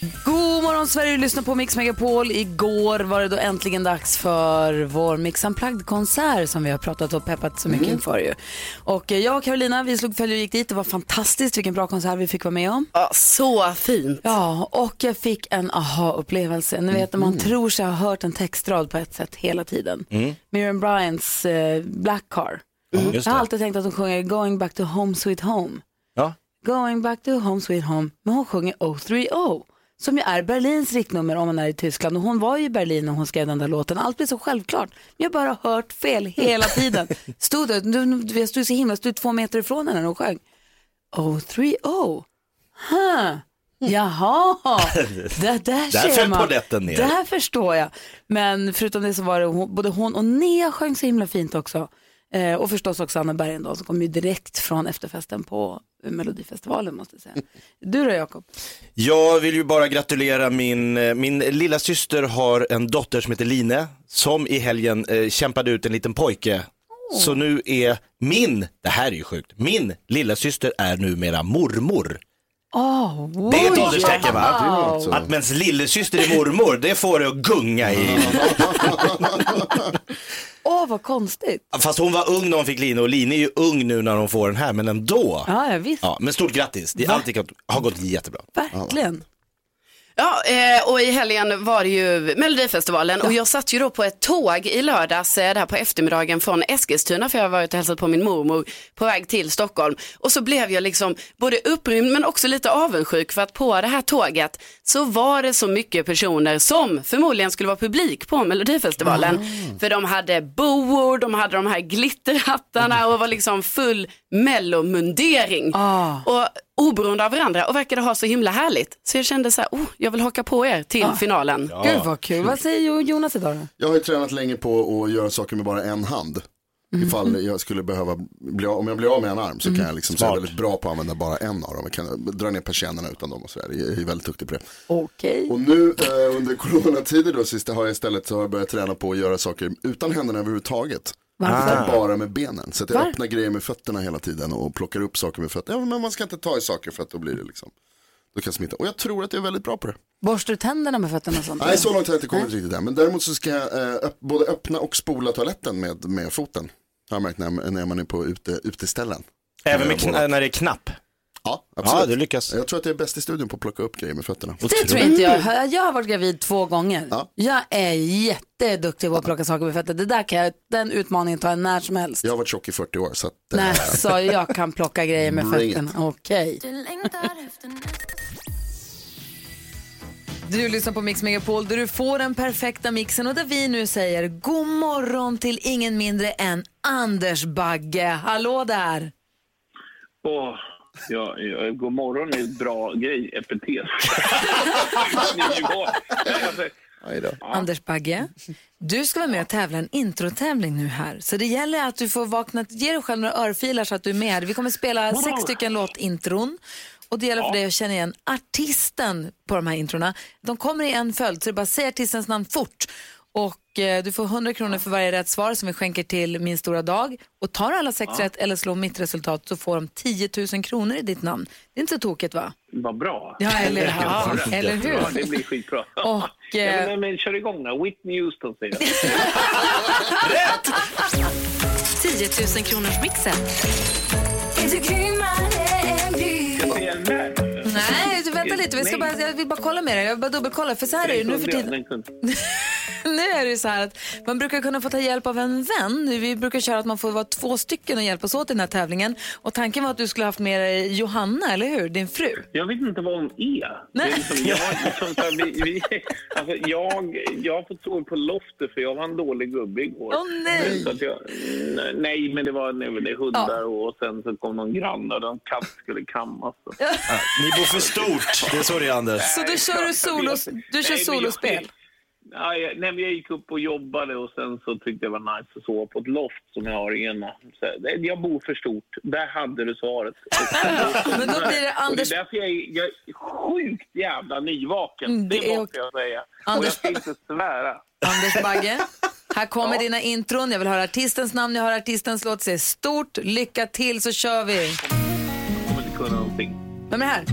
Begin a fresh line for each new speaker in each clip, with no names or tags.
God morgon Sverige, du lyssnar på Mix Megapol. Igår var det då äntligen dags för vår Mix Unplugged-konsert som vi har pratat och peppat så mycket inför ju. Och eh, jag och Carolina, vi slog följe och gick dit. Det var fantastiskt, vilken bra konsert vi fick vara med om.
Ja, så fint.
Ja, och jag fick en aha-upplevelse. Ni vet när man tror sig ha hört en textrad på ett sätt hela tiden. Miriam Bryants eh, Black Car.
Just
Jag har alltid tänkt att hon sjunger Going back to home sweet home.
Ja.
Going back to home sweet home. Men hon sjunger 030 som ju är Berlins riktnummer om man är i Tyskland. Och hon var ju i Berlin när hon skrev den där låten. Allt blir så självklart. Men jag har bara hört fel hela tiden. Stod där, du- du- jag stod så himla, stod två meter ifrån henne när hon sjöng. 030. Huh. Jaha, det där
Där
ser man.
polletten ner.
Det här förstår jag. Men förutom det så var det hon, både hon och Nea sjöng så himla fint också. Eh, och förstås också Anna Bergendahl som kom ju direkt från efterfesten på Melodifestivalen måste jag säga. Du då Jakob?
Jag vill ju bara gratulera min, eh, min lilla syster har en dotter som heter Line som i helgen eh, kämpade ut en liten pojke. Så nu är min, det här är ju sjukt, min lilla syster är numera mormor.
Oh,
Det är ett ålderstecken va?
Wow.
Att mens lillasyster är mormor, det får det att gunga i.
Åh vad konstigt.
Fast hon var ung när hon fick Line och Line är ju ung nu när hon får den här, men ändå.
Ja, ja visst.
Ja, men stort grattis, det är alltid har gått jättebra.
Verkligen.
Ja, eh, och i helgen var det ju Melodifestivalen och jag satt ju då på ett tåg i lördags eh, där på eftermiddagen från Eskilstuna för jag har varit och hälsat på min mormor på väg till Stockholm och så blev jag liksom både upprymd men också lite avundsjuk för att på det här tåget så var det så mycket personer som förmodligen skulle vara publik på Melodifestivalen. För de hade boor, de hade de här glitterhattarna och var liksom full mellomundering.
Ah.
Och oberoende av varandra och verkade ha så himla härligt. Så jag kände så här, oh, jag vill haka på er till finalen.
Gud vad kul. Vad säger Jo- Jonas idag då?
Jag har ju tränat länge på att göra saker med bara en hand. Ifall jag skulle behöva bli av, om jag blir av med en arm så kan jag liksom, så är jag
Smart.
väldigt bra på att använda bara en av dem. Jag kan dra ner persiennerna utan dem och sådär. Jag är väldigt duktig på det.
Okej.
Och nu eh, under coronatider då sist har jag istället så har jag börjat träna på att göra saker utan händerna överhuvudtaget.
Varför?
Bara med benen. Så att jag
Var?
öppnar grejer med fötterna hela tiden och plockar upp saker med fötterna. Ja, men man ska inte ta i saker för att då blir det liksom, då kan smitta. Och jag tror att jag är väldigt bra på det.
Borstar du tänderna med fötterna och sånt?
Nej, så långt har jag inte kommit riktigt än. Men däremot så ska jag eh, öpp- både öppna och spola toaletten med, med foten. Har jag märkt när, när man är på ute, uteställen.
Även med kn- när det är knapp.
Ja,
Ja,
absolut.
du lyckas.
Jag tror att jag är bäst i studion på att plocka upp grejer med fötterna.
Det tror inte jag. Jag har varit gravid två gånger.
Ja.
Jag är jätteduktig på att plocka saker med fötterna. Det där kan jag, den utmaningen tar jag när som helst.
Jag har varit tjock i 40 år så att, eh,
Nej, så jag kan plocka grejer med fötterna. Okej. Du lyssnar på Mix Megapol där du får den perfekta mixen och där vi nu säger god morgon till ingen mindre än Anders Bagge. Hallå där!
Åh, ja, ja, god morgon är ett bra grej, epitet. Alltså.
Anders Bagge, du ska vara med och tävla en introtävling nu här. Så det gäller att du får vakna, ge dig själv några örfilar så att du är med. Vi kommer spela sex stycken låtintron. Och det gäller för dig att känna igen artisten på de här introna. De kommer i en följd, så det är bara att säga artistens namn fort. Och eh, du får 100 kronor för varje rätt svar som vi skänker till Min stora dag. Och tar alla sex rätt eller slår mitt resultat så får de 10 000 kronor i ditt namn. Det är inte så tokigt va?
Vad bra.
Ja, eller, ja, eller hur?
Ja, det blir skitbra.
Och,
ja,
eh,
men, men, kör igång då. Whitney Houston säger jag.
10 000 kronors mixen.
Nej, du vänta lite. Vi ska bara, jag vill bara kolla med dig. Jag vill bara dubbelkolla. För så här är det nu för tiden. Nu är det ju så här att man brukar kunna få ta hjälp av en vän. Vi brukar köra att man får vara två stycken och hjälpas åt i den här tävlingen. Och tanken var att du skulle haft med dig Johanna, eller hur? Din fru.
Jag vet inte vad hon är.
Nej.
Är liksom, jag, liksom, så här, vi, vi, alltså, jag, jag har fått sova på loftet för jag var en dålig gubbe igår.
Åh nej!
Så att jag, nej, nej, men det var nej, det hundar och sen så kom någon granne och en katt skulle kammas.
Ja, ni bor för stort, det är så det är Anders.
Så då kör du, solos, du kör
Nej,
solospel?
Ja, jag, nej, jag gick upp och jobbade och sen så tyckte jag det var nice att sova på ett loft som jag har i ena. Så, jag bor för stort. Där hade du svaret.
Men då blir det
Och
Anders...
det är därför jag är, jag är sjukt jävla nyvaken.
Mm, det
det
är
måste jag säga. Och
Anders-
jag ska inte svära.
Anders Bagge, här kommer dina intron. Jag vill höra artistens namn, jag hör artistens låt. Säg stort, lycka till så kör vi.
Jag kommer inte kunna någonting.
Vem är det här?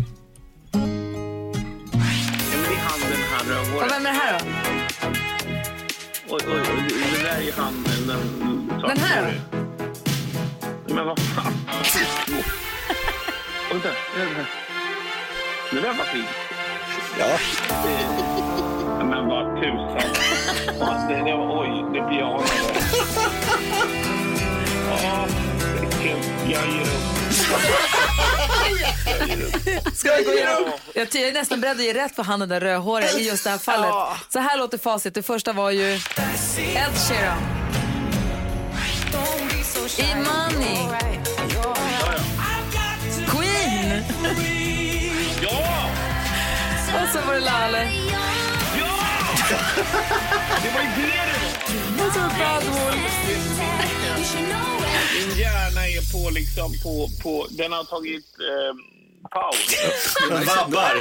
Ja, men det är han den här
Och
rödhåriga.
vem är det här då?
Oj, oj, oj, det där är ju han den, den
Den här?
Men vad fan. Vänta, det där. Var fint.
Ja.
Men vad tusan. Det, det oj, det pianot. Ja, jag ger upp.
Ska vi gå igenom? Jag jag är nästan beredd att ge rätt för han den där rödhåriga i just det här fallet. Så här låter facit. Det första var ju Ed Sheeran. Imani. Queen.
Ja!
Och så var det Lale.
Det var ju det det var.
Så Bad.
Min hjärna är på liksom på, på den har tagit eh, paus.
Vabbar.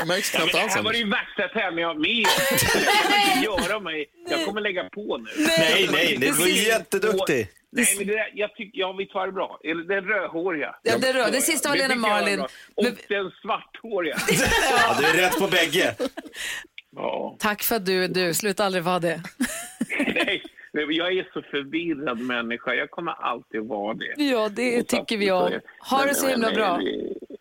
Det märks knappt
det
alls.
här var ju värsta tävlingen jag har med om. Det kan inte göra mig. Jag kommer lägga på nu.
Nej, nej, det var jätteduktig.
Nej, men det där, jag tycker, ja visst var det bra. Eller Den rödhåriga.
Ja, det rör- det sista var
Det
Lena Marlin.
Och
Men-
den svarthåriga.
Ja, du är rätt på bägge.
Ja.
Tack för att du är du. Sluta aldrig vara det.
Nej, jag är så förvirrad människa. Jag kommer alltid vara det.
Ja, det tycker vi om. Ha det så himla bra.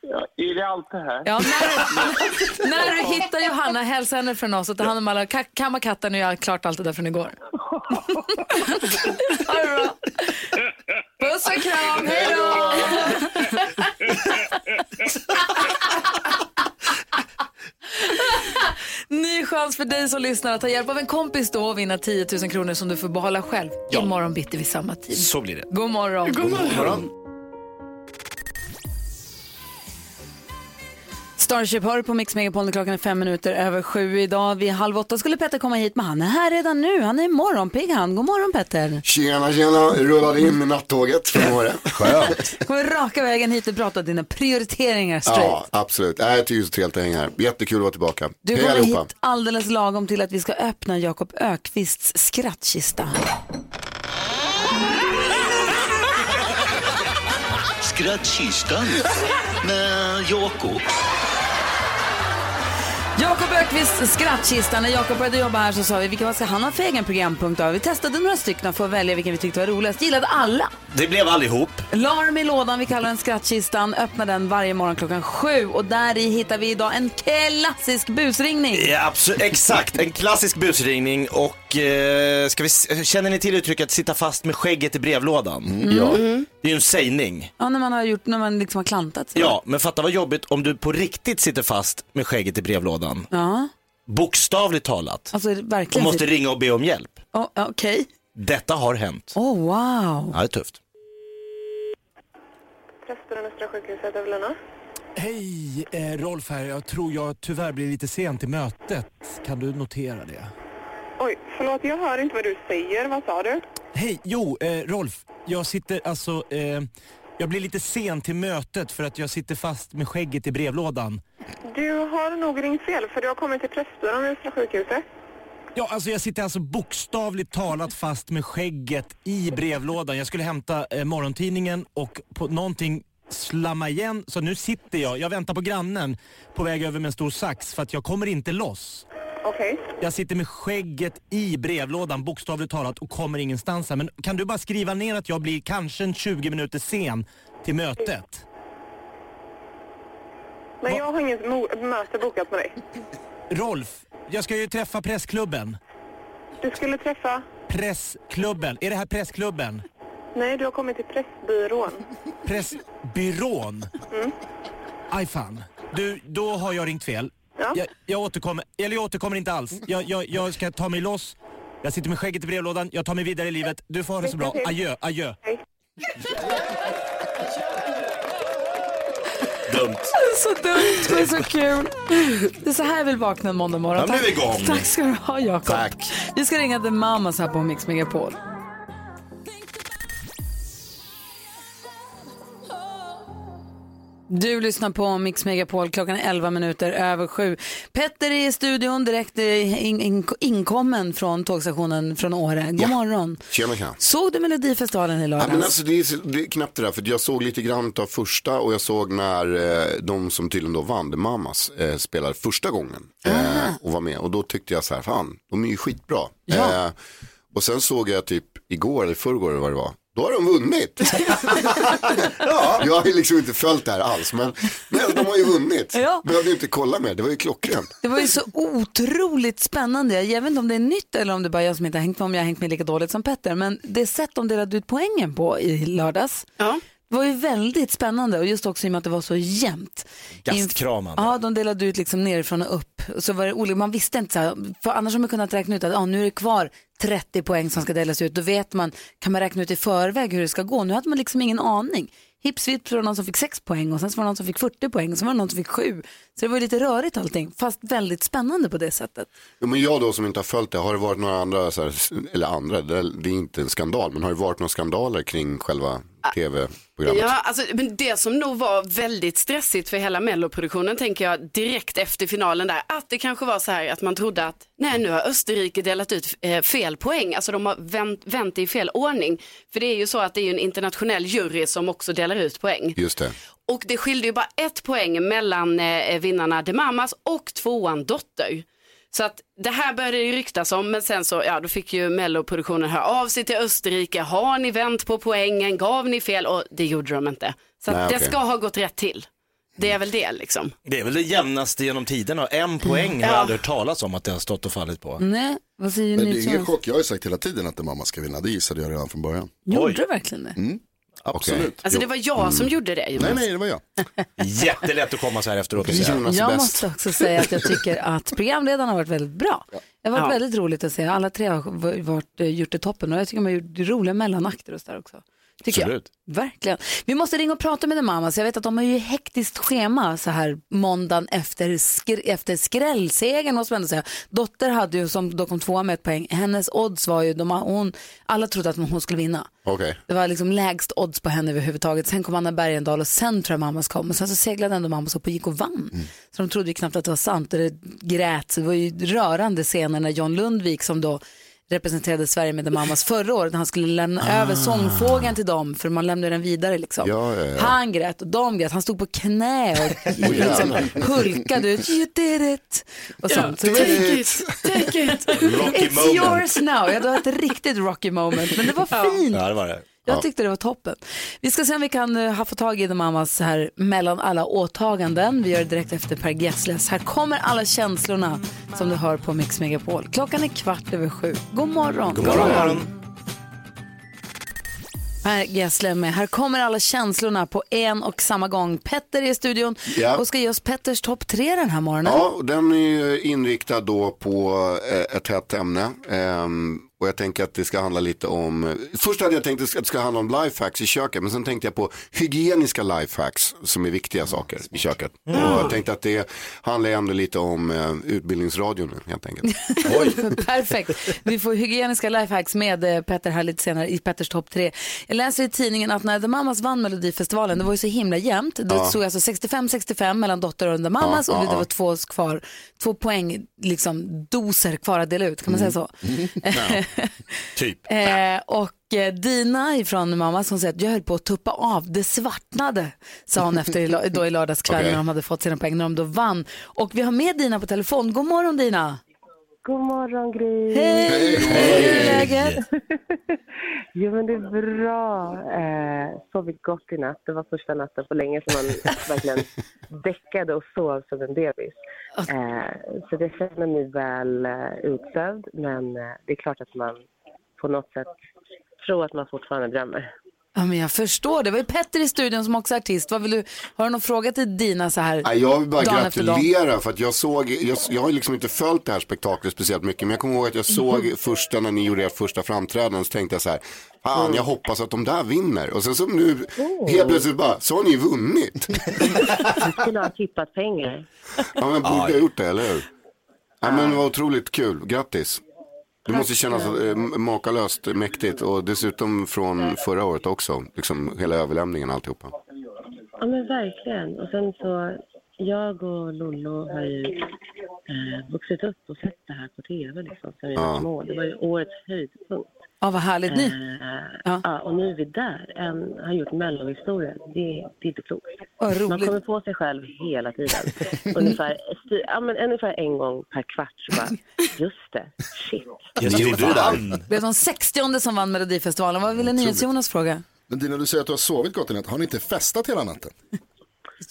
Ja, är det allt det här?
Ja, när, när du hittar Johanna, hälsa henne från oss och ta hand om alla ka- kamma katten och göra klart allt det där från igår. ha det bra. Puss och kram, hej då! Ny chans för dig som lyssnar att ta hjälp av en kompis då och vinna 10 000 kronor som du får behålla själv imorgon bitti vid samma tid.
Så blir det.
God morgon. God
morgon.
Starship hör på Mix Megapol klockan är fem minuter över sju idag. Vid halv åtta skulle Petter komma hit, men han är här redan nu. Han är morgonpigg han. God morgon Petter.
Tjena, tjena, rullade in med nattåget från Åre. Skönt.
Kommer raka vägen hit och prata dina prioriteringar straight.
Ja, absolut. Nej, Jag tycker det är så trevligt att hänga här. Jättekul att vara tillbaka.
Du
Hej
kommer hit alldeles lagom till att vi ska öppna Jakob Ökvists skrattkista.
Skrattkistan med Jakob.
Jakob Ökvists skrattkista. När Jakob började jobba här så sa vi vilka vad ska han ha för egen programpunkt då? Vi testade några stycken för att välja vilken vi tyckte var roligast. Gillade alla.
Det blev allihop.
La dem i lådan, vi kallar den skrattkistan. Öppnar den varje morgon klockan sju och där i hittar vi idag en klassisk busringning.
Ja, absolut, exakt, en klassisk busringning och eh, ska vi, känner ni till uttrycket sitta fast med skägget i brevlådan? Ja. Det är ju en sägning.
Ja, när man har gjort, när man liksom har klantat sig.
Ja, men fatta vad jobbigt om du på riktigt sitter fast med skägget i brevlådan.
Ja,
Bokstavligt talat.
alltså
Och
verkligen.
måste ringa och be om hjälp.
Oh, Okej.
Detta har hänt.
Oh, wow.
Ja, det är tufft.
Prästen Östra sjukhuset, Evelina.
Hej, eh, Rolf här. Jag tror jag tyvärr blir lite sen till mötet. Kan du notera det?
Oj, förlåt, jag hör inte vad du säger. Vad sa du?
Hej, jo, eh, Rolf. Jag sitter alltså... Eh, jag blir lite sen till mötet för att jag sitter fast med skägget i brevlådan.
Du har nog ringt fel, för du har kommit till Prästbyrån vid Östra sjukhuset.
Ja, alltså jag sitter alltså bokstavligt talat fast med skägget i brevlådan. Jag skulle hämta eh, morgontidningen och på någonting slamma igen. Så nu sitter jag, jag väntar på grannen på väg över med en stor sax för att jag kommer inte loss.
Okej.
Jag sitter med skägget i brevlådan bokstavligt talat och kommer ingenstans här. Men kan du bara skriva ner att jag blir kanske en 20 minuter sen till mötet?
Men jag har inget möte bokat med dig.
Rolf, jag ska ju träffa pressklubben.
Du skulle träffa...
Pressklubben. Är det här pressklubben?
Nej, du har kommit till Pressbyrån.
Pressbyrån?
Mm.
Aj fan. Du, då har jag ringt fel.
Ja.
Jag, jag återkommer, eller jag återkommer inte alls. Jag, jag, jag ska ta mig loss. Jag sitter med skägget i brevlådan, jag tar mig vidare i livet. Du får ha det så bra. Adjö, adjö.
Dumt.
Så dumt, men så kul. Det är så här jag vill vakna en måndag morgon.
Igång.
Tack ska du ha, Jakob.
Tack.
Vi ska ringa The Mamas här på Mix Megapol. Du lyssnar på Mix Megapol, klockan är 11 minuter över sju. Petter är i studion, direkt eh, in, in, inkommen från tågstationen från Åre. God morgon.
Tjena, tjena.
Såg du Melodifestivalen i
Ja,
lördags?
men alltså, det, är, det är knappt det där, för jag såg lite grann av första och jag såg när eh, de som tydligen då vann, The Mamas, eh, spelade första gången eh, och var med. Och då tyckte jag så här, fan, de är ju skitbra.
Ja.
Eh, och sen såg jag typ igår eller förrgår eller vad det var, då har de vunnit. ja, jag har ju liksom inte följt det här alls, men, men de har ju vunnit.
Ja.
Behövde inte kolla mer, det var ju klockrent.
Det var ju så otroligt spännande. Jag vet inte om det är nytt eller om det bara är jag som inte har hängt med, om jag har hängt med lika dåligt som Petter. Men det sätt de delade ut poängen på i lördags det var ju väldigt spännande och just också i och med att det var så jämnt.
Gastkramande.
Ja, de delade ut liksom nerifrån och upp. Och Så var det olika, man visste inte så här, för annars har man kunnat räkna ut att ah, nu är det kvar 30 poäng som ska delas ut. Då vet man, kan man räkna ut i förväg hur det ska gå. Nu hade man liksom ingen aning. Hips vips var det någon som fick 6 poäng och sen så var det någon som fick 40 poäng och sen var det någon som fick 7. Så det var lite rörigt allting, fast väldigt spännande på det sättet.
Jo, men jag då som inte har följt det, har det varit några andra, så här, eller andra, det är inte en skandal, men har det varit några skandaler kring själva tv-programmet?
Ja, alltså, men det som nog var väldigt stressigt för hela melloproduktionen tänker jag direkt efter finalen där, att det kanske var så här att man trodde att nej nu har Österrike delat ut eh, fel poäng, alltså de har vänt, vänt i fel ordning. För det är ju så att det är en internationell jury som också delar ut poäng.
Just det.
Och det skilde ju bara ett poäng mellan eh, vinnarna De Mamas och tvåan Dotter. Så att det här började ju ryktas om, men sen så, ja då fick ju melloproduktionen höra av sig till Österrike. Har ni vänt på poängen? Gav ni fel? Och det gjorde de inte. Så att
Nej,
det
okej.
ska ha gått rätt till. Det är väl det liksom.
Det är väl det jämnaste genom tiderna. En poäng har jag
Ja.
aldrig hört talas om att det har stått och fallit på.
Nej, vad säger
Men det
ni?
är ingen chock, jag har ju sagt hela tiden att det mamma ska vinna, det gissade jag redan från början.
Gjorde du verkligen det?
Mm. Absolut.
Alltså det var jag som gjorde det. Jonas.
Nej, nej, det var jag.
Jättelätt att komma så här efteråt och säga.
Jag måste också säga att jag tycker att programledarna har varit väldigt bra. Det har varit
Ja.
väldigt roligt att se. Alla tre har varit, eh, gjort det toppen och jag tycker de har gjort roliga mellanakter och så där också. Tycker
Absolut.
jag. Verkligen. Vi måste ringa och prata med The Mamas. Jag vet att de har ju hektiskt schema så här måndagen efter, skr- efter skrällsegern måste man ändå säga. Dotter hade ju som då kom tvåa med ett poäng. Hennes odds var ju, de, hon, alla trodde att hon skulle vinna.
Okej.
Det var liksom lägst odds på henne överhuvudtaget. Sen kom Anna Bergendahl och sen tror jag mammas kom. Och sen så seglade ändå mammas upp och gick och vann. Så de trodde ju knappt att det var sant och det grät. Så det var ju rörande scener när John Lundvik som då representerade Sverige med The Mamas förra året när han skulle lämna över sångfågeln till dem för man lämnade den vidare liksom.
Ja, ja, ja.
Han grät och de grät. Han stod på knä och liksom hulkade ut. You did it! Och sånt. Så
take it, take it.
Rocky
It's
moment.
yours now. Ja, det var ett riktigt rocky moment. Men det var fint.
Ja, det var det.
Jag tyckte det var toppen. Vi ska se om vi kan uh, ha fått tag i The Mamas här mellan alla åtaganden. Vi gör det direkt efter Per Gessles. Här kommer alla känslorna som du hör på Mix Megapol. Klockan är kvart över sju. God morgon.
God morgon.
Per Gessle med Här kommer alla känslorna på en och samma gång. Petter är i studion
Ja.
och ska ge oss Petters topp tre den här morgonen.
Ja, och den är ju inriktad då på eh, ett hett ämne. Ehm, och jag tänker att det ska handla lite om, först hade jag tänkt att det ska handla om lifehacks i köket, men sen tänkte jag på hygieniska lifehacks som är viktiga saker i köket. Och jag tänkte att det handlar ändå lite om eh, utbildningsradion nu helt enkelt.
Perfekt. Vi får hygieniska lifehacks med eh, Petter här lite senare i Petters topp tre. Jag läser i tidningen att när The Mamas vann Melodifestivalen, det var ju så himla jämnt. Det
Ja.
stod alltså 65-65 mellan Dotter och The Mamas
Ja,
och det var två kvar, två poäng, liksom doser kvar att dela ut, kan man säga så?
Typ.
Eh, och eh, Dina ifrån mamma som säger att jag höll på att tuppa av, det svartnade, sa hon efter i, då i lördagskväll
Okej.
när de hade fått sina poäng, när de då vann. Och vi har med Dina på telefon. God morgon Dina!
God morgon Gry.
Hej! Hur är läget?
Jo, men det är bra. Eh, sovit gott i natt. Det var första natten på länge som man verkligen däckade och sov som en bebis. Eh, så det känner mig väl eh, utsövd, men eh, det är klart att man på något sätt tror att man fortfarande drömmer.
Ja, men jag förstår. Det var ju Petter i studion som också är artist. Vad vill du, har du någon fråga till Dina så här
Nej, jag vill bara
dagen
gratulera för att jag såg, jag, jag har liksom inte följt det här spektaklet speciellt mycket men jag kommer ihåg att jag såg
Mhm.
första när ni gjorde ert första framträdande så tänkte jag så här, fan jag hoppas att de där vinner och sen så nu helt plötsligt bara, så har ni vunnit.
Du skulle ha tippat pengar.
Ja men borde ha gjort det, eller hur? Ja men det var otroligt kul, grattis. Det måste kännas eh, makalöst mäktigt och dessutom från förra året också, liksom hela överlämningen alltihopa.
Ja, men verkligen. Och sen så, jag och Lollo har ju eh, vuxit upp och sett det här på tv liksom, sen vi var
Ja.
små. Det var ju årets höjdpunkt.
Ja, vad härligt. Ni,
Eh, ja. och nu är vi där. En har gjort mellohistorien. Det, det är inte klokt. Man kommer på sig själv hela tiden. ungefär, styr, ja, men ungefär en gång per kvart så bara, just det, shit.
Just det, det där.
blev de 60 som vann Melodifestivalen. Vad ville NyhetsJonas fråga?
Men Dina, du säger att du har sovit gott i natt. Har ni inte festat hela natten?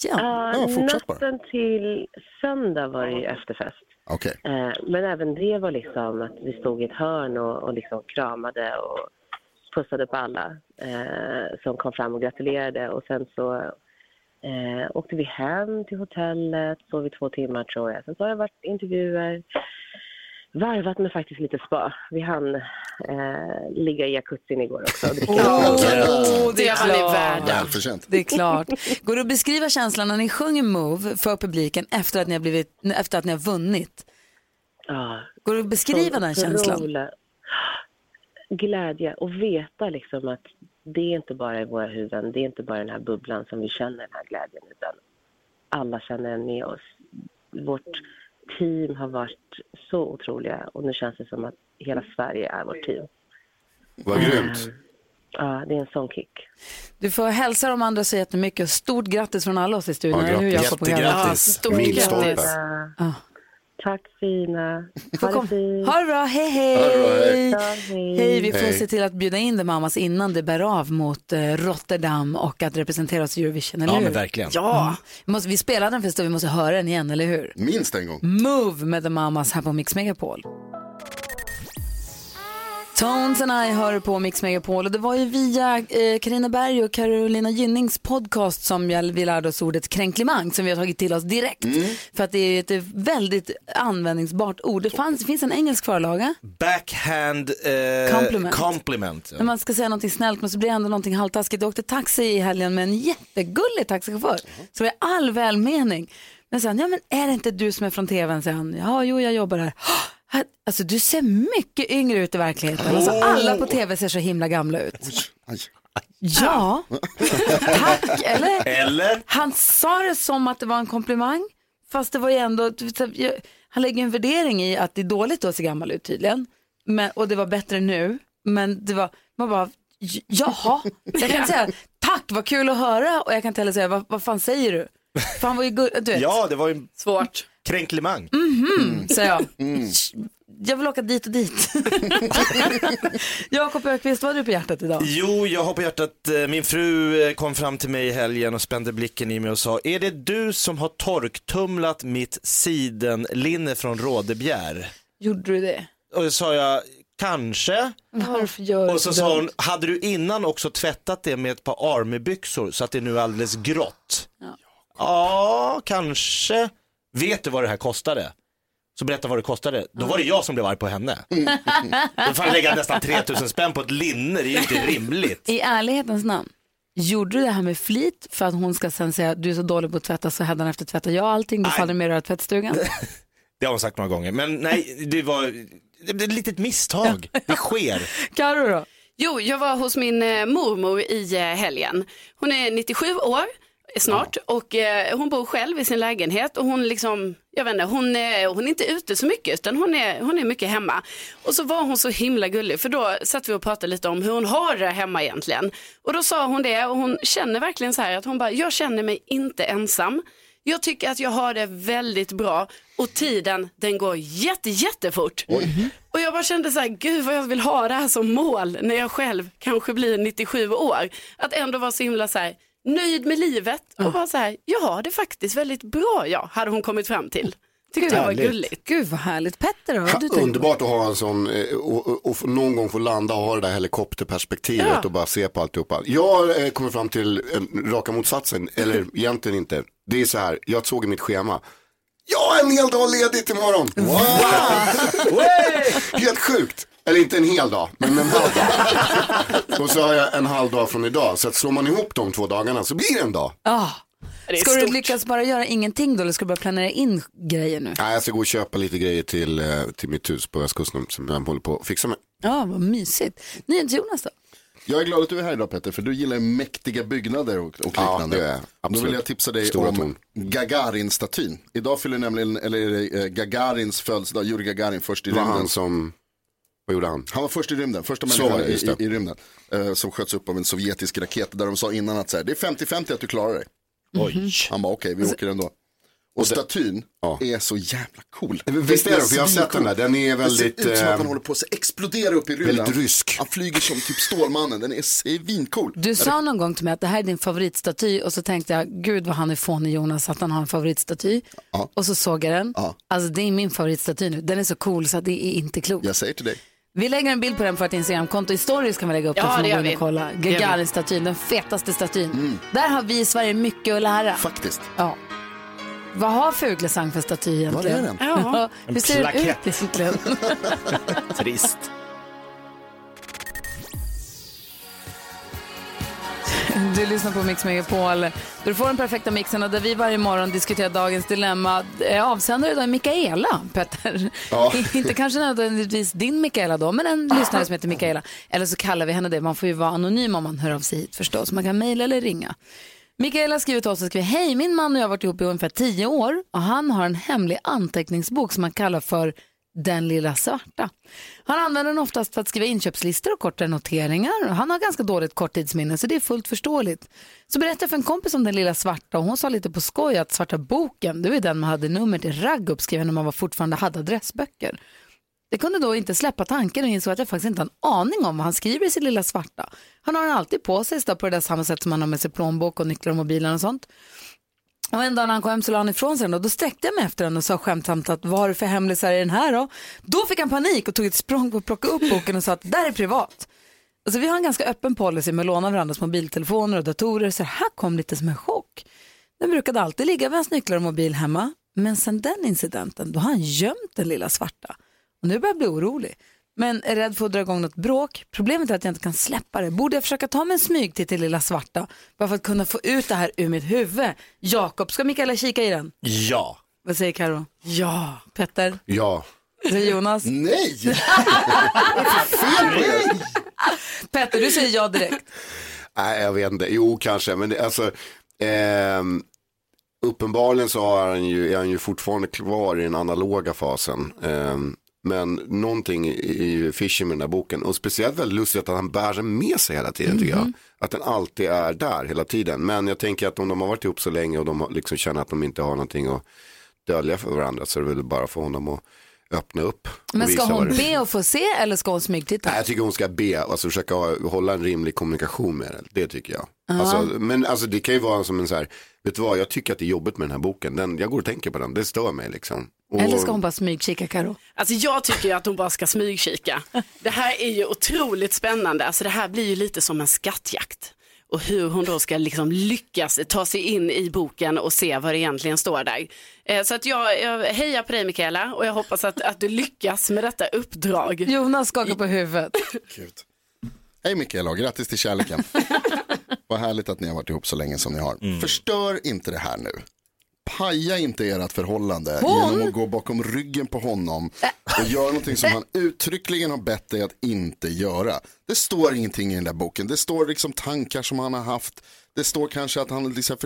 Ja,
Ja, fortsätt bara.
natten till söndag var det ju efterfest.
Okej.
Eh, men även det var liksom att vi stod i ett hörn och, och liksom kramade och pussade på alla eh, som kom fram och gratulerade. Och sen så eh, åkte vi hem till hotellet, sov i två timmar tror jag. Sen så har det varit intervjuer, varvat med faktiskt lite spa. Vi hann eh, ligga i jacuzzin igår också. Det
Åh, det är
var ni värda.
Välförtjänt.
Det är klart. Går det att beskriva känslan när ni sjunger Move för publiken efter att ni har, blivit, efter att ni har vunnit?
Ja.
Går det att beskriva den känslan?
Otrolig Glädje och veta liksom att det är inte bara i våra huvuden, det är inte bara den här bubblan som vi känner den här glädjen utan alla känner den med oss. Vårt team har varit så otroliga och nu känns det som att hela Sverige är vårt team.
Vad grymt.
Ja, det är en sån kick.
Du får hälsa de andra så jättemycket. Stort grattis från alla oss i studion.
Ja,
eller hur,
grattis.
Jakob
Jättegrattis.
Karin?
Ja, stort Milstolpe. grattis.
Ja.
Tack fina. Ha
kom-
det fint.
Ha det bra, hej hej!
Ha det bra, hej. Ja, hej.
Hej, vi får
Hej.
se till att bjuda in The Mamas innan det bär av mot eh, Rotterdam och att representera oss i Eurovision, eller
Ja,
hur?
men verkligen.
Ja. Vi, måste, vi spelade den först och vi måste höra den igen, eller hur?
Minst en gång.
Move med The Mamas här på Mix Megapol. Tones and I hör på Mix Megapol och det var ju via eh, Carina Berg och Carolina Gynnings podcast som jag, vi lärde oss ordet kränklimang som vi har tagit till oss direkt. För att det är ett väldigt användningsbart ord. Det, fanns, det finns en engelsk förlaga
Backhand eh,
Compliment.
compliment.
när man ska säga någonting snällt men så blir det ändå någonting halvtaskigt. Jag åkte taxi i helgen med en jättegullig taxichaufför. Så det är all välmening. Men sen, ja men är det inte du som är från tvn? Säger han, ja jo jag jobbar där. "Åh, Alltså du ser mycket yngre ut i verkligheten. Alltså, alla på tv ser så himla gamla ut. Ja, tack. Eller?
Eller?
Han sa det som att det var en komplimang. Fast det var ju ändå, han lägger en värdering i att det är dåligt att se gammal ut tydligen. Men, och det var bättre nu. Men det var, man bara, jaha. Jag kan inte säga tack vad kul att höra och jag kan inte heller säga vad, vad fan säger du? För han var ju du vet.
Ja, det var ju
svårt.
Kränklimang.
Mhm, säger jag. Jag vill åka dit och dit. Jakob Ökvist, vad har du på hjärtat idag?
Jo, jag har på hjärtat, eh, min fru eh, kom fram till mig i helgen och spände blicken i mig och sa, är det du som har torktumlat mitt sidenlinne från Rådebjer?
Gjorde du det?
Och då sa jag, kanske.
Varför gör du
Och så sa hon, hade du innan också tvättat det med ett par armybyxor så att det nu är alldeles grått? Ja, kanske. Vet du vad det här kostade? Så berätta vad det kostade. Då var det jag som blev arg på henne. Då får jag lägga nästan 3000 spänn på ett linne, det är ju inte rimligt.
I ärlighetens namn, gjorde du det här med flit för att hon ska sen säga du är så dålig på att tvätta så efter tvättar jag allting, du faller med i tvättstugan?
Det har hon sagt några gånger, men nej, det var det blev ett litet misstag. Det sker.
Karo då?
Jo, jag var hos min eh, mormor i eh, helgen. Hon är 97 år snart och eh, hon bor själv i sin lägenhet och hon liksom, jag vet inte, hon, är- hon är inte ute så mycket utan hon är, hon är mycket hemma. Och så var hon så himla gullig för då satt vi och pratade lite om hur hon har det hemma egentligen. Och då sa hon det och hon känner verkligen så här att hon bara, jag känner mig inte ensam. Jag tycker att jag har det väldigt bra och tiden den går jätte, jättefort. Och jag bara kände så här, gud vad jag vill ha det här som mål när jag själv kanske blir 97 år. Att ändå vara så himla så här, nöjd med livet och bara så här, jag har det faktiskt väldigt bra ja, hade hon kommit fram till. Tyckte jag var gulligt.
Gud vad härligt. Petter då? tänkt
underbart att ha en sån eh, och, och, och någon gång få landa och ha det där helikopterperspektivet
Ja.
och bara se på alltihopa. Jag eh, kommer fram till en, raka motsatsen, eller egentligen inte. Det är så här, jag såg i mitt schema. Jag har en hel dag ledigt imorgon. Wow! Helt sjukt. Eller inte en hel dag, men en halv dag. och så har jag en halv dag från idag. Så att slår man ihop de två dagarna så blir det en dag.
Ah.
är
Ska du
stort.
lyckas bara göra ingenting då eller ska du börja planera in grejer nu?
Nej, jag ska gå och köpa lite grejer till, eh, till mitt hus på västkusten som jag håller på att fixa med.
Ja, vad mysigt. NyhetsJonas då?
Jag är glad att du är här idag Petter, för du gillar mäktiga byggnader och, och
Ja,
liknande.
det är jag.
Då
Absolut.
vill jag tipsa dig
Stora
om
torn.
Gagarin-statyn. Idag fyller nämligen, eller är det, eh, Gagarins födelsedag, Yuri Gagarin först i
Det var
rymden.
han som, vad gjorde han?
Han var först i rymden, första människan i, i, i rymden. Eh, som sköts upp av en sovjetisk raket där de sa innan att så här, det är 50-50 att du klarar dig.
Oj.
Han bara okej, vi åker ändå. Och statyn är så jävla cool.
Visst är den, för jag har sett den där. Den är väldigt,
Det ser ut som att han
eh,
håller på att explodera upp i rymden.
väldigt rysk.
Han flyger som typ Stålmannen, den är svincool.
Du sa någon gång till mig att det här är din favoritstaty och så tänkte jag, gud vad han är fånig Jonas att han har en favoritstaty. Och så såg jag den. Alltså det är min favoritstaty nu. Den är så cool så att det är inte klokt.
Jag säger till dig.
Vi lägger en bild på den på vårt Instagramkonto. I stories kan vi lägga upp
Ja,
den för
det
att
gör vi.
och kolla. Gagarin-statyn, den fetaste statyn. Där har vi i Sverige mycket att lära.
Faktiskt.
Ja. Vad har Fuglesang för staty egentligen?
Vad är den?
Ja. Hur ser den ut egentligen?
Trist.
Du lyssnar på Mix Megapol. Där du får den perfekta mixen och där vi varje morgon diskuterar dagens dilemma. Eh, Avsändare idag är Mikaela, Petter.
Ja.
Inte kanske nödvändigtvis din Mikaela då, men en lyssnare som heter Mikaela. Eller så kallar vi henne det. Man får ju vara anonym om man hör av sig hit förstås. Man kan mejla eller ringa. Mikaela skriver till oss och skriver, hej min man och jag har varit ihop i ungefär tio år och han har en hemlig anteckningsbok som han kallar för den lilla svarta. Han använder den oftast för att skriva inköpslistor och korta noteringar. Han har ganska dåligt korttidsminne så det är fullt förståeligt. Så berättade jag för en kompis om den lilla svarta och hon sa lite på skoj att svarta boken, det var den man hade nummer till ragg uppskriven när man var fortfarande hade adressböcker. Det kunde då inte släppa tanken och insåg att jag faktiskt inte har en aning om vad han skriver i sin lilla svarta. Han har den alltid på sig, på det där samma sätt som han har med sig plånbok och nycklar och mobilen och sånt. Och en dag när han kom hem så la han ifrån sig den och då sträckte jag mig efter den och sa skämtsamt att vad har du för hemlisar i den här då? Då fick han panik och tog ett språng på att plocka upp boken och sa att det där är privat. Alltså vi har en ganska öppen policy med att låna varandras mobiltelefoner och datorer så det här kom lite som en chock. Den brukade alltid ligga med hans nycklar och mobil hemma men sen den incidenten då har han gömt den lilla svarta. Och nu börjar jag bli orolig. Men är rädd för att dra igång något bråk. Problemet är att jag inte kan släppa det. Borde jag försöka ta mig en smyg till till lilla svarta bara för att kunna få ut det här ur mitt huvud? Jakob, ska Mikaela kika i den?
Ja.
Vad säger Karo? Ja. Petter?
Ja.
Säger Jonas?
Nej!
Petter, du säger ja direkt.
Nej, jag vet inte. Jo, kanske. Men det, alltså, ehm, uppenbarligen så har han ju, är han ju fortfarande kvar i den analoga fasen. Ehm, men någonting är fishy med den här boken. Och speciellt väldigt lustigt att han bär den med sig hela tiden tycker jag. Att den alltid är där hela tiden. Men jag tänker att om de har varit ihop så länge och de liksom känner att de inte har någonting att dölja för varandra så är det väl bara för honom att öppna upp.
Men ska hon
det-
be att få se eller ska hon smygtitta?
Nej, jag tycker hon ska be, alltså försöka hålla en rimlig kommunikation med den. Det tycker jag.
Ja.
Alltså, men alltså, det kan ju vara som en så här, vet du vad, jag tycker att det är jobbigt med den här boken. Den, jag går och tänker på den, det stör mig liksom. Och,
Eller ska hon bara smygkika Karo?
Alltså jag tycker ju att hon bara ska smygkika. Det här är ju otroligt spännande. Alltså det här blir ju lite som en skattjakt. Och hur hon då ska liksom lyckas ta sig in i boken och se vad det egentligen står där. Eh, Så att jag, jag hejar på dig Mikaela och jag hoppas att, att du lyckas med detta uppdrag.
Jonas skakar på huvudet.
Hej Mikaela och grattis till kärleken. Vad härligt att ni har varit ihop så länge som ni har. Förstör inte det här nu. Paja inte ert förhållande
Hon?
genom att gå bakom ryggen på honom och göra någonting som han uttryckligen har bett dig att inte göra. Det står ingenting i den där boken. Det står liksom tankar som han har haft. Det står kanske att han liksom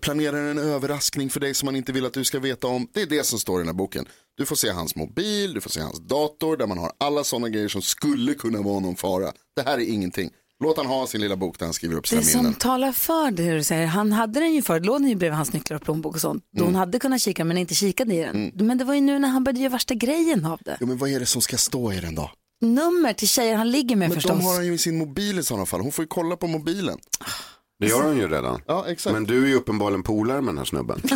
planerar en överraskning för dig som han inte vill att du ska veta om. Det är det som står i den här boken. Du får se hans mobil, du får se hans dator där man har alla sådana grejer som skulle kunna vara någon fara. Det här är ingenting. Låt han ha sin lilla bok där han skriver upp
Det
sina
som
minnen.
talar för det du säger, han hade den ju förut, låg den ju bredvid hans nycklar och plånbok och sånt. Då
Mm.
hon hade kunnat kika men inte kikade i den. Men det var ju nu när han började göra värsta grejen av det.
Jo men vad är det som ska stå i den då?
Nummer till tjejer han ligger med
Men
förstås.
de har han ju i sin mobil i sådana fall. Hon får ju kolla på mobilen.
Det gör hon ju redan.
Ja, exakt.
Men du är ju uppenbarligen polare med den här snubben.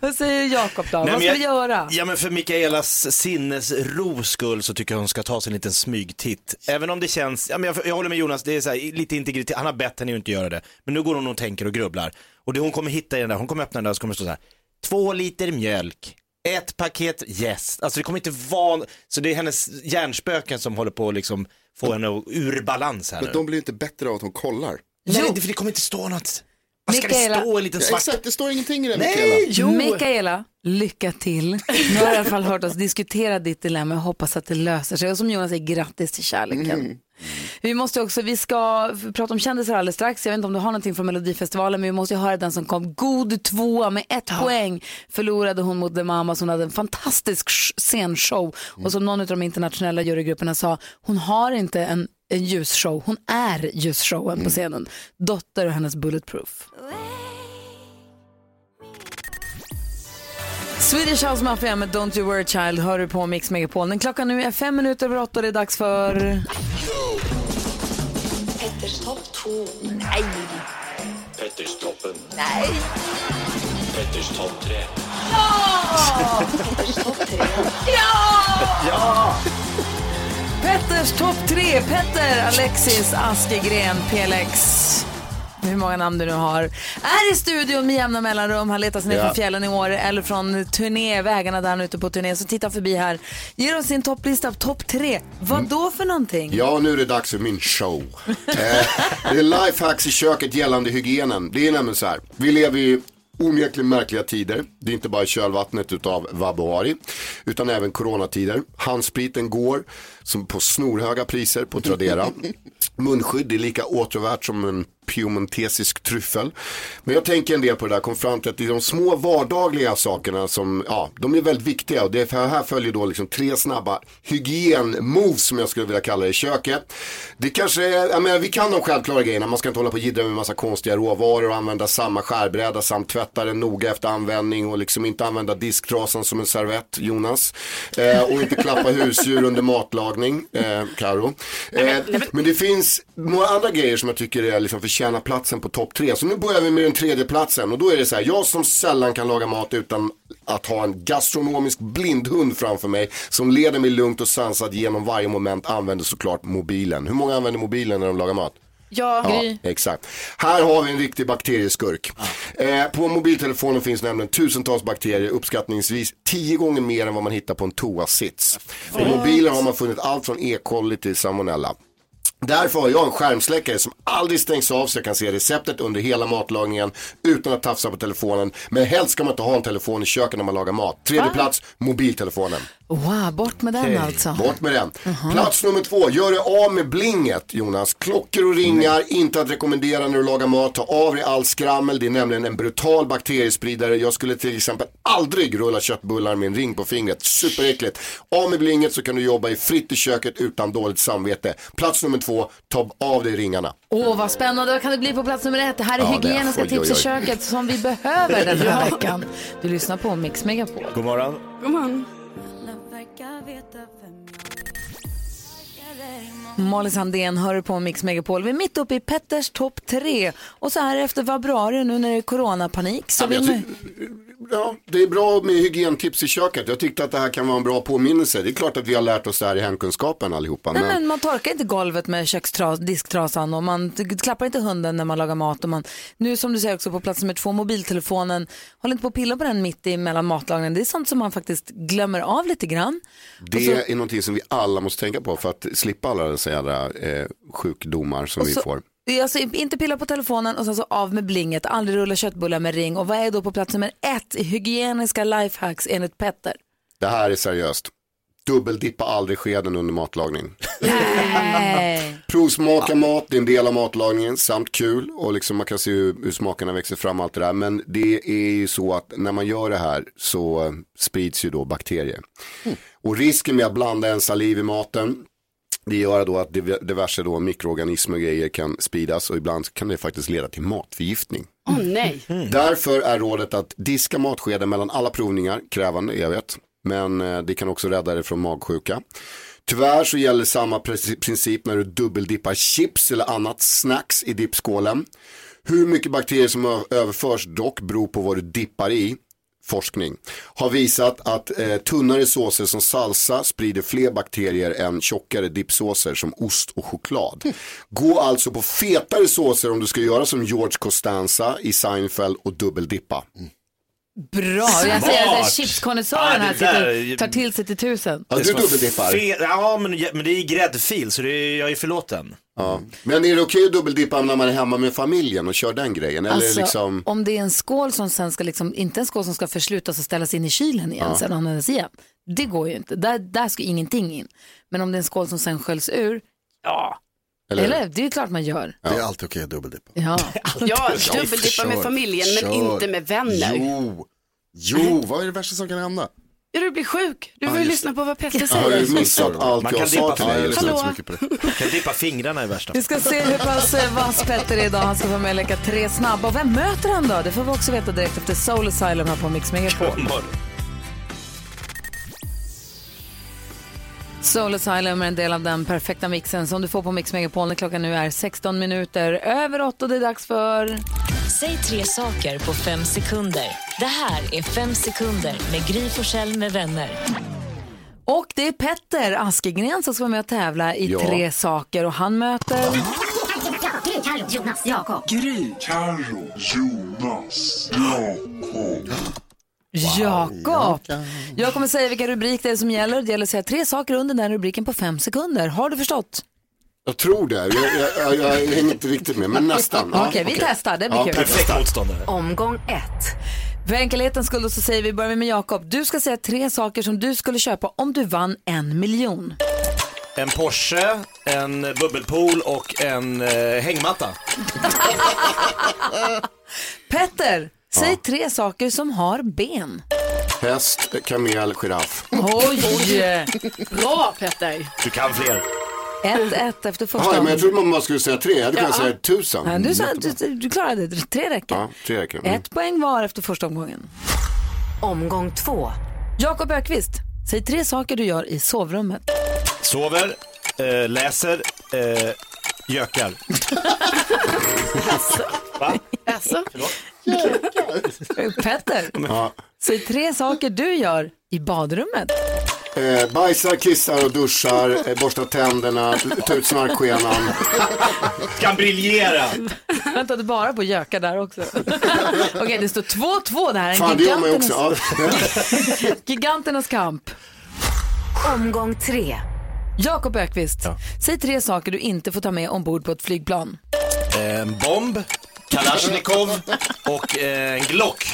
Vad säger Jakob då?
Nej,
Vad ska
jag-
vi göra?
Ja men för Mikaelas sinnesros skull så tycker jag hon ska ta sig en liten smygtitt. Även om det känns, ja, men jag, jag håller med Jonas, det är så här, lite integritet, han har bett henne ju inte göra det. Men nu går hon och tänker och grubblar. Och det hon kommer hitta i den där, hon kommer öppna den där och så kommer det stå så här, två liter mjölk, ett paket jäst. Alltså det kommer inte vara, så det är hennes hjärnspöken som håller på att liksom få henne ur balans här
Men
nu.
de blir inte bättre av att hon kollar.
Nej, det- för det kommer inte stå något. Vad ska
Mikaela-
det stå? En liten
Ja,
svart...
exakt, det står ingenting i det
Nej,
Mikaela.
Mikaela, lycka till. Nu har jag i alla fall hört oss diskutera ditt dilemma. Jag hoppas att det löser sig. Och som Jonas säger, grattis till kärleken.
Mm.
Vi måste också, vi ska prata om kändisar alldeles strax. Jag vet inte om du har någonting från Melodifestivalen, men vi måste ju höra den som kom god tvåa med ett poäng. Förlorade hon mot The Mamas. Hon hade en fantastisk sh- scenshow. Och som någon av de internationella jurygrupperna sa, hon har inte en, en ljusshow, hon är ljusshowen på scenen. Dotter och hennes Bulletproof. Swedish House Mafia med Don't You Worry Child hör du på Mix Megapol. Den klockan nu är fem minuter över åtta och det är dags för...
Petters topp 2. Nej.
Petterstoppen.
Nej.
Petters topp tre.
Ja! Petters topp 3.
Ja!
Ja!
Petters topp tre. Petter, Alexis, Askegren, PLX. Hur många namn du nu har. Är i studion med jämna mellanrum. Han letar sig ner
Ja.
från fjällen i år eller från turné, vägarna där han är ute på turné. Så titta förbi här. Ger oss sin topplista av topp tre. Vad då för någonting?
Ja, nu är det dags för min show. Eh, det är lifehacks i köket gällande hygienen. Det är nämligen så här, vi lever i onekligen märkliga tider. Det är inte bara kölvattnet utav Vabuari, utan även coronatider. Handspriten går som på snorhöga priser på Tradera. Munskydd är lika åtråvärt som en piemontesisk tryffel. Men jag tänker en del på det där, kom fram till att det är de små vardagliga sakerna som, ja, de är väldigt viktiga. Och det är för här följer då liksom tre snabba hygien-moves som jag skulle vilja kalla det i köket. Det kanske är, jag menar, vi kan de självklara grejerna, man ska inte hålla på och jiddra med massa konstiga råvaror och använda samma skärbräda samt tvätta den noga efter användning och liksom inte använda disktrasan som en servett, Jonas. Eh, och inte klappa husdjur under matlagning, eh, Karo. Eh, men det finns några andra grejer som jag tycker är liksom förtjänar platsen på topp tre. Så nu börjar vi med den tredje platsen och då är det så här, jag som sällan kan laga mat utan att ha en gastronomisk blindhund framför mig som leder mig lugnt och sansat genom varje moment använder såklart mobilen. Hur många använder mobilen när de lagar mat?
Ja,
Ja, exakt. Här har vi en riktig bakterieskurk. Eh, på mobiltelefonen finns nämligen tusentals bakterier, uppskattningsvis tio gånger mer än vad man hittar på en toasits. I mobilen har man funnit allt från E. coli till salmonella. Därför har jag en skärmsläckare som aldrig stängs av så jag kan se receptet under hela matlagningen utan att tafsa på telefonen. Men helst ska man inte ha en telefon i köket när man lagar mat. Tredje
Va?
plats, mobiltelefonen.
Wow, bort med den alltså.
Bort med den. Plats nummer två, gör dig av med blinget Jonas. Klockor och ringar, inte att rekommendera när du lagar mat. Ta av dig all skrammel, det är nämligen en brutal bakteriespridare. Jag skulle till exempel aldrig rulla köttbullar med en ring på fingret. Superäckligt. Av med blinget så kan du jobba i fritt i köket utan dåligt samvete. Plats nummer två, ta av dig ringarna.
Åh, vad spännande. Vad kan det bli på plats nummer ett? Det här är
Ja, det är-
hygieniska
oj,
tips
oj,
i
oj.
köket som vi behöver den här veckan. Du lyssnar på Mix Megapol.
God morgon.
God morgon.
Molly Sandén hör på Mix Megapol. Vi är mitt uppe i Petters topp tre. Och så här efter februari nu när det är coronapanik så
Ja, men
vill
jag
man...
Ja, det är bra med hygientips i köket. Jag tyckte att det här kan vara en bra påminnelse. Det är klart att vi har lärt oss det här i hemkunskapen allihopa.
Nej,
Men...
men man torkar inte golvet med kökstras, disktrasan och man klappar inte hunden när man lagar mat. Och man, nu som du säger också på plats nummer två, mobiltelefonen, håll inte på att pilla på den mitt i mellan matlagningen. Det är sånt som man faktiskt glömmer av lite grann.
Det är någonting som vi alla måste tänka på för att slippa alla dessa jädra eh, sjukdomar som
Och
vi
så-
får.
Alltså, inte pilla på telefonen och sen så av med blinget, aldrig rulla köttbullar med ring. Och vad är då på plats nummer ett? Hygieniska lifehacks enligt Petter.
Det här är seriöst. Dubbeldippa aldrig skeden under matlagning. Provsmaka mat, det är en del av matlagningen, samt kul och liksom man kan se hur, hur smakerna växer fram och allt det där. Men det är ju så att när man gör det här så sprids ju då bakterier. Och risken med att blanda en saliv i maten Det gör då att div- diverse då mikroorganismer och grejer kan spridas och ibland kan det faktiskt leda till matförgiftning.
Åh nej.
Därför är rådet att diska matskeden mellan alla provningar, krävande jag vet, men eh, det kan också rädda dig från magsjuka. Tyvärr så gäller samma princip när du dubbeldippar chips eller annat snacks i dippskålen. Hur mycket bakterier som överförs dock beror på vad du dippar i. Forskning har visat att eh, tunnare såser som salsa sprider fler bakterier än tjockare dippsåser som ost och choklad. Gå alltså på fetare såser om du ska göra som George Costanza i Seinfeld och dubbeldippa.
Bra, jag säger att chipskonnässören
Ja, det
här sitter
där-
och tar till sig till tusen.
Ja, du dubbeldippar.
Fe- Ja, men, men det är gräddfil så det är, jag är förlåten.
Ja. Men är det okej att dubbeldippa när man är hemma med familjen och kör den grejen? Eller
Alltså,
liksom...
om det är en skål som sen ska, liksom, inte en skål som ska förslutas och ställas in i kylen igen,
Ja.
sen användas igen. Det går ju inte, där, där ska ingenting in. Men om det är en skål som sen sköljs ur, ja.
Eller-
Eller, det är ju klart man gör.
Det är alltid okej att dubbeldippa.
Ja.
Ja, dubbeldippa med familjen men
kör.
inte med vänner.
Jo, jo, vad är det värsta som kan hända?
Ja, du blir sjuk. Du får
Ja,
ju lyssna på vad Petter
Jag har
säger.
missat allt
Man
jag
kan dippa
till dig.
jag så
Hallå?
mycket på det.
Man kan dippa fingrarna i värsta
Vi ska se hur pass eh, vass Petter är idag. Han ska få med och leka tre snabba. Och vem möter han då? Det får vi också veta direkt efter Soul Asylum här på Mix Megapol. Soul Asylum är en del av den perfekta mixen som du får på Mix Megapol när klockan nu är 16 minuter över 8 och det är dags för...
Säg tre saker på fem sekunder. Det här är Fem sekunder med Gry Forssell med vänner.
Och det är Petter Askegren som ska vara med och tävla i
Ja.
tre saker och han möter...
Gry, Carro, Jonas, Jakob.
Gry, Carro, Jonas, Jakob.
Jakob. Jag kommer säga vilka rubrik det är som gäller. Det gäller att säga tre saker under den rubriken på fem sekunder. Har du förstått?
Jag tror det. Jag, jag, jag, jag hänger inte riktigt med, men nästan. Ja,
Okej, vi testar. Det blir
Ja,
kul.
Perfekt motståndare.
Omgång ett. För enkelhetens skull så säger vi börjar med Jakob. Du ska säga tre saker som du skulle köpa om du vann en miljon.
En Porsche, en bubbelpool och en eh, hängmatta.
Petter, säg
Ja.
tre saker som har ben.
Häst, kamel, giraff.
Oj!
Bra Petter.
Du kan fler.
Ett, ett efter första
Jaha, men jag trodde man skulle säga tre. Jag hade kunnat
Ja.
säga tusen.
Nej, du, sa, du, du klarade det. Tre räcker.
Ja, tre räcker. Mm.
Ett poäng var efter första omgången. Omgång två. Jakob Ökvist, säg tre saker du gör i sovrummet.
Sover, eh, läser, eh, gökar. Va?
Alltså?
Petter,
Ja.
säg tre saker du gör i badrummet.
Eh, bajsar, kissar och duschar, eh, borstar tänderna, tar ut snarkskenan.
Kan briljera.
Vänta, du bara på göka där också. Okej, det står 2-2. Det här är en
Fan, det gör man ju
giganternas,
också. Ja.
giganternas kamp. Omgång tre. Jakob Ökvist, säg tre saker du inte får ta med ombord på ett flygplan.
En bomb, Kalashnikov och eh, en Glock.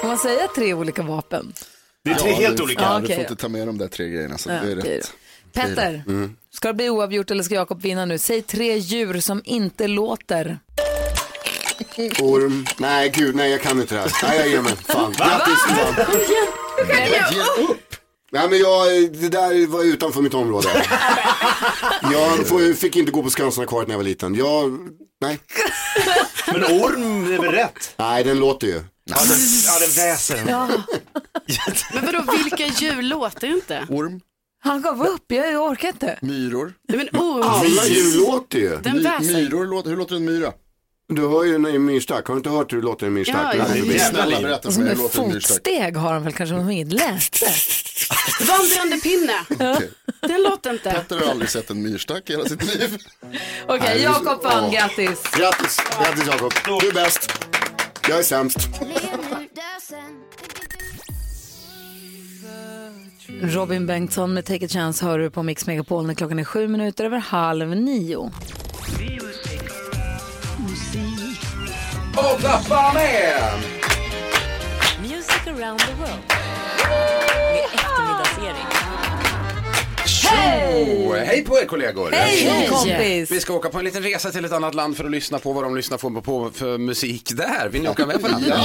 Får man säga tre olika vapen?
Det är tre
Ja,
helt
du-
olika.
Ja. Du får inte ta med de där tre grejerna, så
Ja,
det är
okej
rätt.
Petter,
Mm.
ska det bli oavgjort eller ska Jakob vinna nu? Säg tre djur som inte låter.
Orm. Nej, gud, nej jag kan inte det här. Nej, jag ger mig. Fan, grattis. Fan. Nej, men jag, det där var utanför mitt område. Jag fick inte gå på Skansen-akvariet när jag var liten. Jag, nej.
Men orm är väl rätt?
Nej, den låter ju.
Ja, den, ja, den väser.
Ja.
Men vadå, vilka djur låter inte?
Orm,
Han gav upp, jag orkar inte.
myror.
Nej, men orm.
Alla djur låter ju.
Den
My,
väser.
myror, låter, hur låter en myra?
Du hör ju är myrstack. Har du inte hört hur det låter en myrstack?
Ja, ja.
Snälla berätta för mig, hur en
fotsteg har han väl kanske om inget läste.
Vandrande pinne.
Okej.
Den låter inte.
Petter har aldrig sett en myrstack i hela sitt liv.
Okej,
Nej,
Jakob vann, grattis.
Grattis, grattis Jakob. Du är bäst. Jag är sämst.
Robin Bengtsson med Take a chance hör du på Mix Megapol när klockan är sju minuter över halv nio.
Och the med!
Music around the world. Med eftermiddagsserie.
Hej!
Hej på er kollegor.
Hej, kompis.
Vi ska åka på en liten resa till ett annat land för att lyssna på vad de lyssnar på, på för musik där. Vill ni åka med på den?
Ja.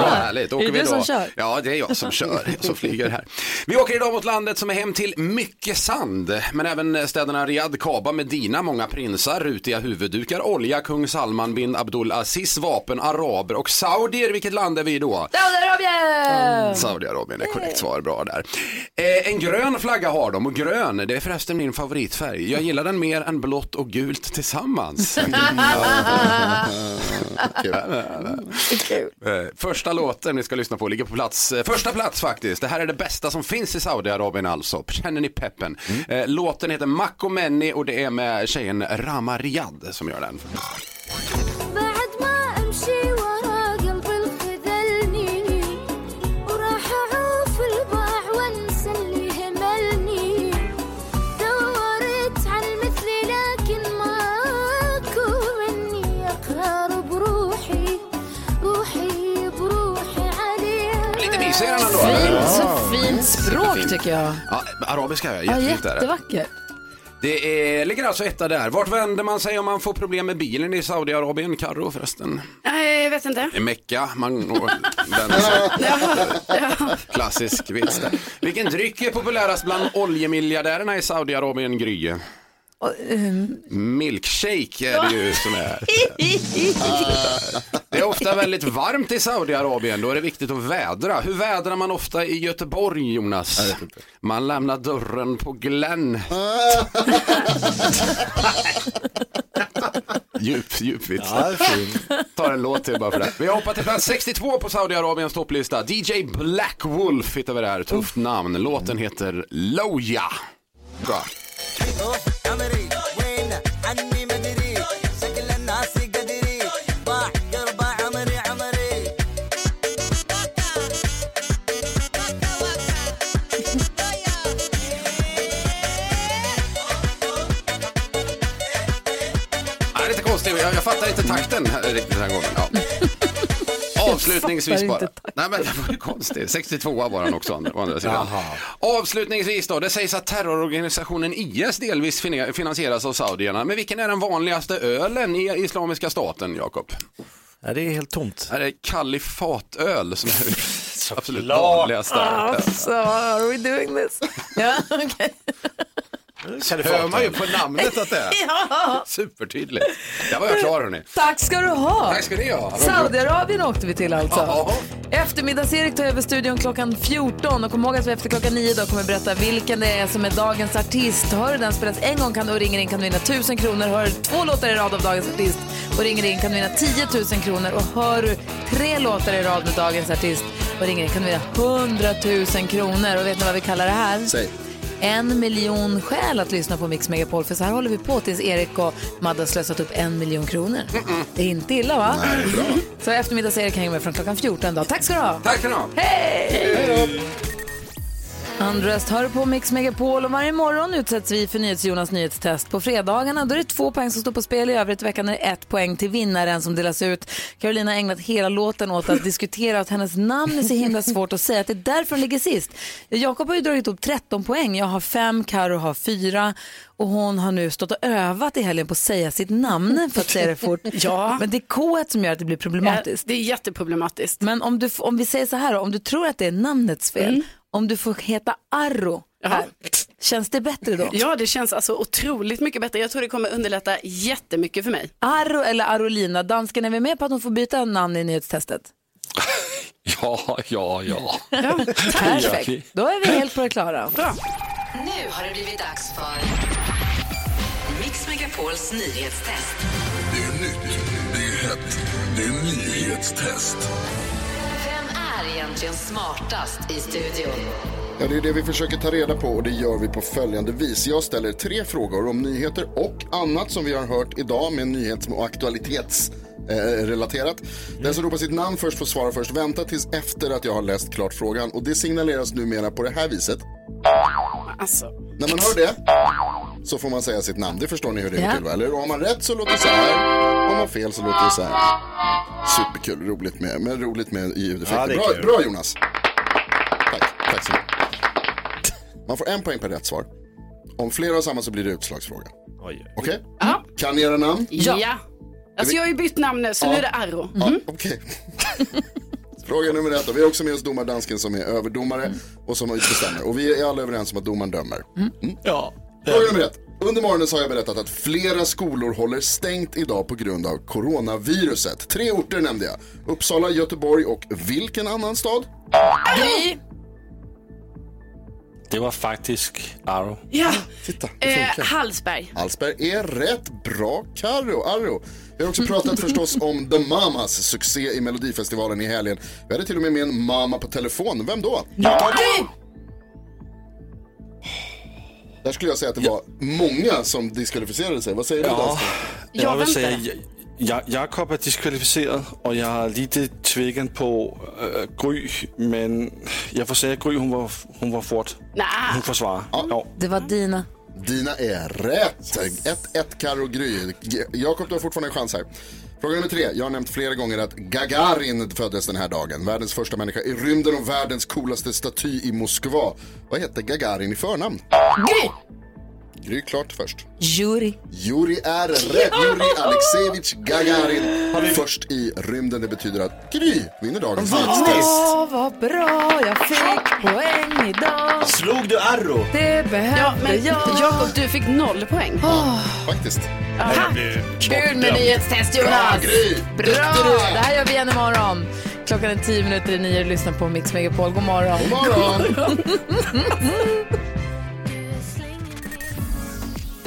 Bra, härligt. Åker
Är det du som kör?
Ja, det är jag som kör, jag som flyger här. Vi åker idag mot landet som är hem till mycket sand, men även städerna Riyadh, Kaaba, Medina, många prinsar, rutiga huvuddukar, olja, kung Salman bin Abdul Aziz, vapen, araber och saudier. Vilket land är vi då?
Saudiarabien!
Saudiarabien är korrekt svar, bra där. Eh, en grön flagga har de och grön, det är förresten min favoritfärg. Jag gillar den mer än blått och gult tillsammans. Eh, Första låten ni ska lyssna på ligger på plats, eh, första plats faktiskt. Det här är det bästa som finns i Saudiarabien alltså. Känner ni peppen? Eh, Låten heter Mako Menni och det är med tjejen Rama Riyad som gör den.
Tycker jag.
Ja, arabiska
Ja,
jättefint. är det.
jättevackert.
Det är, ligger alltså etta där. Vart vänder man sig om man får problem med bilen i Saudiarabien? Karro förresten.
Nej, jag vet inte.
I Mecka, man och den klassisk vits där. Vilken dryck är populärast bland oljemiljardärerna i Saudiarabien, Gry?
Ehm,
Milkshake är det ju som är. Det är ofta väldigt varmt i Saudiarabien, då är det viktigt att vädra. Hur vädrar man ofta i Göteborg, Jonas? Man lämnar dörren på glänt. Djup, djup vits.
Ja.
Tar en låt till bara för det. Vi hoppar till plats 62 på Saudiarabiens topplista. DJ Black Wolf hittar vi där. Tufft namn. Låten heter Loja. Bra.
عمري وين عني مدري شكل الناس قدري ضاع قربة عمري عمري
Ja, det är lite konstigt. Jag, jag fattar inte takten här, riktigt den här gången. Ja. Avslutningsvis bara. Nej men det var ju konstigt. 62 var han också å andra- sidan. Avslutningsvis då. Det sägs att terrororganisationen IS delvis fina- finansieras av saudierna. Men vilken är den vanligaste ölen i Islamiska staten, Jakob?
Ja, det är helt tomt.
Det är kalifatöl som är det absolut vanligaste.
Alltså, are we doing this? Ja, okej.
Hör man ju på namnet att det är.
Ja.
Supertydligt. Där var jag klar hörni.
Tack ska du ha.
Tack ska ni ha.
Saudiarabien åkte vi till alltså.
Ja.
Eftermiddags-Erik tar över studion klockan 14 och kom ihåg att vi efter klockan 9 då kommer berätta vilken det är som är dagens artist. Hör du den spelas en gång kan du ringer in kan du vinna 1000 kronor. Hör du två låtar i rad av dagens artist och ringer in kan du vinna 10 000 kronor. Och hör du tre låtar i rad med dagens artist och ringer in kan du vinna 100 000 kronor. Och vet ni vad vi kallar det här?
Säg.
En miljon skäl att lyssna på Mix Megapol för så här håller vi på tills Erik och Madde har slösat upp en miljon kronor. Det är inte illa va?
Nej, bra.
Så eftermiddags-Erik hänger med från klockan 14 då. Tack ska du ha.
Tack ska ni ha.
Hej! Undrest hör på Mix Megapol och varje morgon utsätts vi för NyhetsJonas nyhetstest. På fredagarna då är det två poäng som står på spel. I övrigt i veckan är det ett poäng till vinnaren som delas ut. Carolina har ägnat hela låten åt att diskutera att hennes namn är så himla svårt att säga. Att det är därför hon ligger sist. Jakob har ju dragit upp 13 poäng. Jag har fem, Karo har fyra. Och hon har nu stått och övat i helgen på att säga sitt namn för att säga det fort.
Ja.
Men det är K som gör att det blir problematiskt.
det är jätteproblematiskt.
Men om, du, om vi säger så här, om du tror att det är namnets fel, om du får heta Arro här, känns det bättre då?
Ja, det känns alltså otroligt mycket bättre. Jag tror det kommer underlätta jättemycket för mig.
Arro eller Arolina, dansken är vi med på att hon får byta namn i nyhetstestet?
Ja, ja, ja.
Ja, perfekt, då är vi helt på det klara.
Bra.
Nu har det blivit dags för Mix Megapols nyhetstest.
Det är nytt, det är hett, det är nyhetstest.
Är egentligen smartast i studion?
Ja, det är det vi försöker ta reda på och det gör vi på följande vis. Jag ställer tre frågor om nyheter och annat som vi har hört idag med nyhets och aktualitets eh, relaterat. Den som ropar sitt namn först får svara först. Vänta tills efter att jag har läst klart frågan och det signaleras numera på det här viset.
Alltså.
När man hör det så får man säga sitt namn. Det förstår ni hur det
Ja.
går till va? Eller har man rätt så låter det så här. Har man fel så låter det så här. Superkul, roligt med, men roligt med ljudeffekter.
Ja, det är
bra, bra Jonas. Tack, tack så mycket. Man får en poäng per rätt svar. Om flera har samma så blir det utslagsfråga. Okej? Kan ni era namn?
Ja. Alltså jag har ju bytt namn nu så
Ja.
nu är det Arro.
Ja, okej. Fråga nummer ett. Vi har också med oss domardansken som är överdomare och som bestämmer. Och vi är alla överens om att domaren dömer. Mm.
Ja.
Fråga nummer ett. Under morgonen så har jag berättat att flera skolor håller stängt idag på grund av coronaviruset. Tre orter nämnde jag. Uppsala, Göteborg och vilken annan stad?
Gry.
Det var faktisk Arro.
Ja.
Titta, det
Eh. Hallsberg.
Hallsberg är rätt bra, Karo, Arro. Vi har också pratat förstås om The Mamas succé i Melodifestivalen i helgen. Vi hade till och med med en mamma på telefon. Vem då? Där skulle jag säga att det var många som diskvalificerade sig. Vad säger du
Ja, jag vill säga, Ja- Ja- Jakob är diskvalificerad och jag är lite tvekan på äh, Gry, men jag får säga att Gry hon var, hon var fort. Hon försvarar. Ja.
Det var Dina.
Dina är rätt. 1-1 Karo Gry. Jakob, du har fortfarande en chans här. Fråga nummer tre. Jag har nämnt flera gånger att Gagarin föddes den här dagen. Världens första människa i rymden och världens coolaste staty i Moskva. Vad hette Gagarin i förnamn?
Gry!
Gry klart först.
Juri.
Juri är rätt. Juri Alexejevich Gagarin. Först i rymden. Det betyder att Gry vinner dagens nyhetstest.
Åh, vad bra jag fick poäng idag.
Slog du Arro?
Det behövde
Ja, men
jag.
Jakob, du fick noll poäng.
Faktiskt.
Aha. Kul med nyhetstest Jonas.
Bra, Gry.
Bra!
Duktig du är.
Det här gör vi igen imorgon. Klockan är tio minuter i nio och lyssnar på Mix Megapol. God morgon.
God morgon.